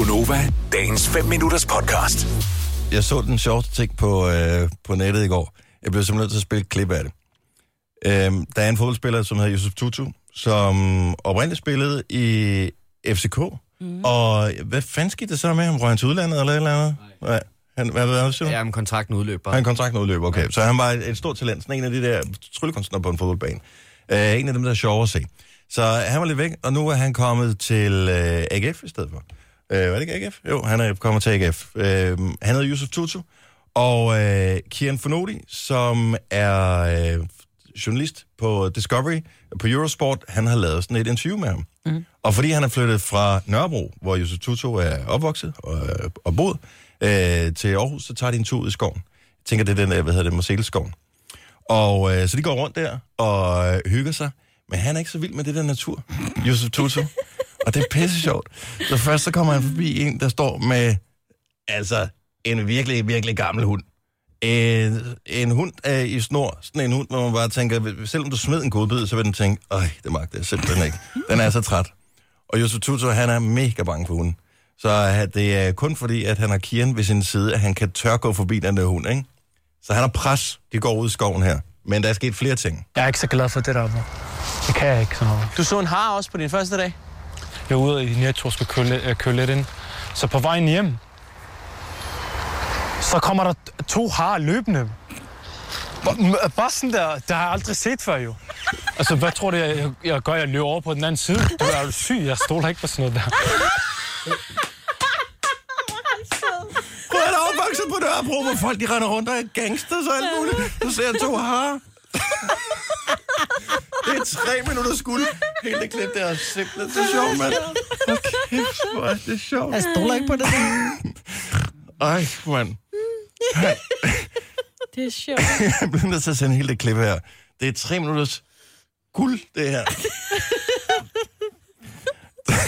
Gunova, dagens 5 minutters podcast. Jeg så den sjoveste ting på, øh, på nettet i går. Jeg blev simpelthen nødt til at spille et klip af det. Øhm, der er en fodboldspiller, som hedder Yusuf Tutu, som oprindeligt spillede i FCK. Mm. Og hvad fanden skete det så med ham? Røg han til udlandet eller et eller andet? Nej. Nej. Han, hvad, hvad, hvad, Ja, men kontrakten udløber. Han kontrakten udløber, okay. Så han var et, et stort talent, sådan en af de der tryllekunstnere på en fodboldbane. Uh, en af dem, der er sjove at se. Så han var lidt væk, og nu er han kommet til uh, AGF i stedet for. Uh, var det ikke AGF? Jo, han er kommet til AGF. Uh, han hedder Yusuf Tutu, og uh, Kian Fonodi, som er uh, journalist på Discovery, på Eurosport, han har lavet sådan et interview med ham. Mm. Og fordi han er flyttet fra Nørrebro, hvor Yusuf Tutu er opvokset og, og boet, øh, til Aarhus, så tager de en tur ud i skoven. Jeg tænker, det er den der, hvad hedder det, Marseilleskoven. Og øh, så de går rundt der og øh, hygger sig. Men han er ikke så vild med det der natur, Yusuf Tutu. Og det er pisse sjovt. Så først så kommer han forbi en, der står med, altså, en virkelig, virkelig gammel hund. En, en hund er i snor, sådan en hund, hvor man bare tænker, selvom du smed en godbid, så vil den tænke, øj, det magter jeg simpelthen ikke. Den er så træt. Og Yusuf Tutu, han er mega bange for hunden. Så øh, det er kun fordi, at han har Kian ved sin side, at han kan tør gå forbi den der hund, ikke? Så han har pres, de går ud i skoven her. Men der er sket flere ting. Jeg er ikke så glad for det der. Det kan jeg ikke sådan noget. Du så en har også på din første dag? Blev ude i Netto og køle, øh, køle lidt ind. Så på vejen hjem, så kommer der to har løbende. Bare- sådan der, det har jeg aldrig set før jo. Altså, hvad tror du, jeg, jeg, jeg gør? Jeg løber over på den anden side. Du er jo syg, jeg stoler ikke på sådan noget der. Prøv at opvokset på Nørrebro, hvor folk de render rundt og er gangster og alt muligt. Du ser to har. Det er tre minutter skuld. Hele det klip der er simpelthen så sjovt, mand. Okay, hvor er det sjovt. Jeg stoler ikke på det. Ej, mand. Det er sjovt. Jeg bliver nødt til at sende hele det klip her. Det er tre minutters guld, det her.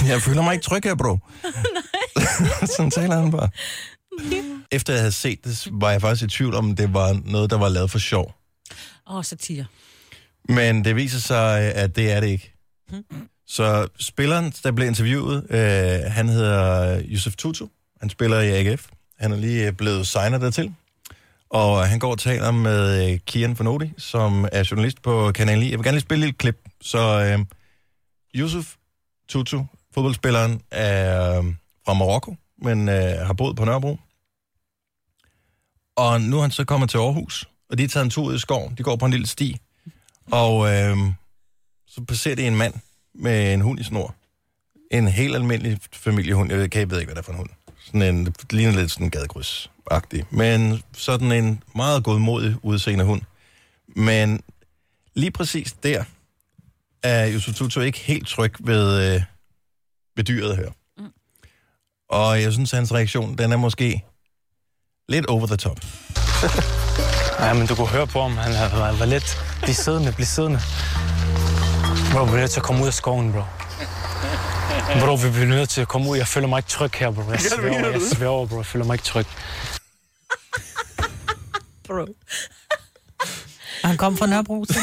Jeg føler mig ikke tryg her, bro. Sådan taler han bare. Efter jeg havde set det, var jeg faktisk i tvivl om, det var noget, der var lavet for sjov. Åh, oh, satire. Men det viser sig, at det er det ikke. Så spilleren, der blev interviewet, øh, han hedder Yusuf Tutu. Han spiller i AGF. Han er lige blevet signet dertil. Og han går og taler med øh, Kian Fornodi, som er journalist på Kanal 9. Jeg vil gerne lige spille et lille klip. Så øh, Yusuf Tutu, fodboldspilleren, er øh, fra Marokko, men øh, har boet på Nørrebro. Og nu er han så kommet til Aarhus, og de har taget en tur ud i skoven. De går på en lille sti, og øh, så passerer de en mand med en hund i snor. En helt almindelig familiehund. Jeg ved, jeg ved ikke, hvad det er for en hund. Sådan en, det ligner lidt sådan en gadekryds-agtig. Men sådan en meget godmodig udseende hund. Men lige præcis der er Yusuf Tutu ikke helt tryg ved, øh, ved dyret her. Mm. Og jeg synes, at hans reaktion, den er måske lidt over the top. Ja, men du kunne høre på ham. Han var, var lidt bliv siddende, bliv siddende. Bro, vi er nødt til at komme ud af skoven, bro. Bro, vi bliver nødt til at komme ud. Jeg føler mig ikke tryg her, bro. Jeg sværger, jeg sværger, bro. Jeg føler mig ikke tryg. Bro. Han kom fra Nørrebro, til.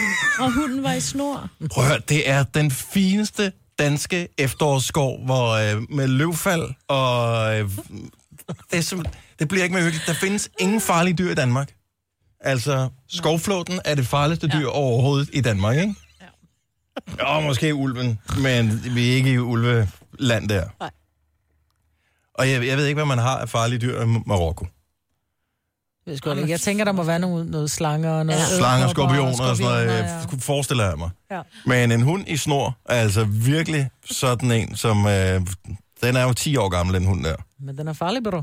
Og hunden var i snor. Prøv at høre, det er den fineste danske efterårsskov, hvor øh, med løvfald og... Øh, det, er simpelthen- det bliver ikke mere hyggeligt. Der findes ingen farlige dyr i Danmark. Altså, skovflåten er det farligste dyr overhovedet i Danmark, ikke? Ja. Og måske ulven, men vi er ikke i ulveland der. Nej. Og jeg, jeg ved ikke, hvad man har af farlige dyr i Marokko. Jeg, ved sgu ikke. jeg tænker, der må være noget, noget slanger og noget Slanger, edderkopper skorpioner og sådan noget, skorpioner, øh, forestiller jeg mig. Ja. Men en hund i snor er altså virkelig sådan en, som... Øh, den er jo 10 år gammel, den hund der. Men den er farlig, bro.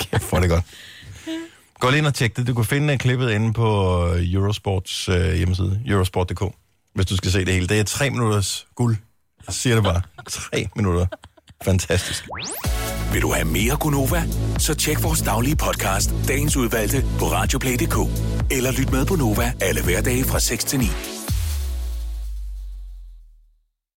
Kæft, er det godt. Gå lige ind og tjek det. Du kan finde klippet inde på øh, Eurosports uh, hjemmeside, eurosport.dk, hvis du skal se det hele. Det er tre minutters guld. Jeg siger det bare. Tre minutter. Fantastisk. Vil du have mere Gunova? Så tjek vores daglige podcast, dagens udvalgte, på radioplay.dk. Eller lyt med på Nova alle hverdage fra 6 til 9.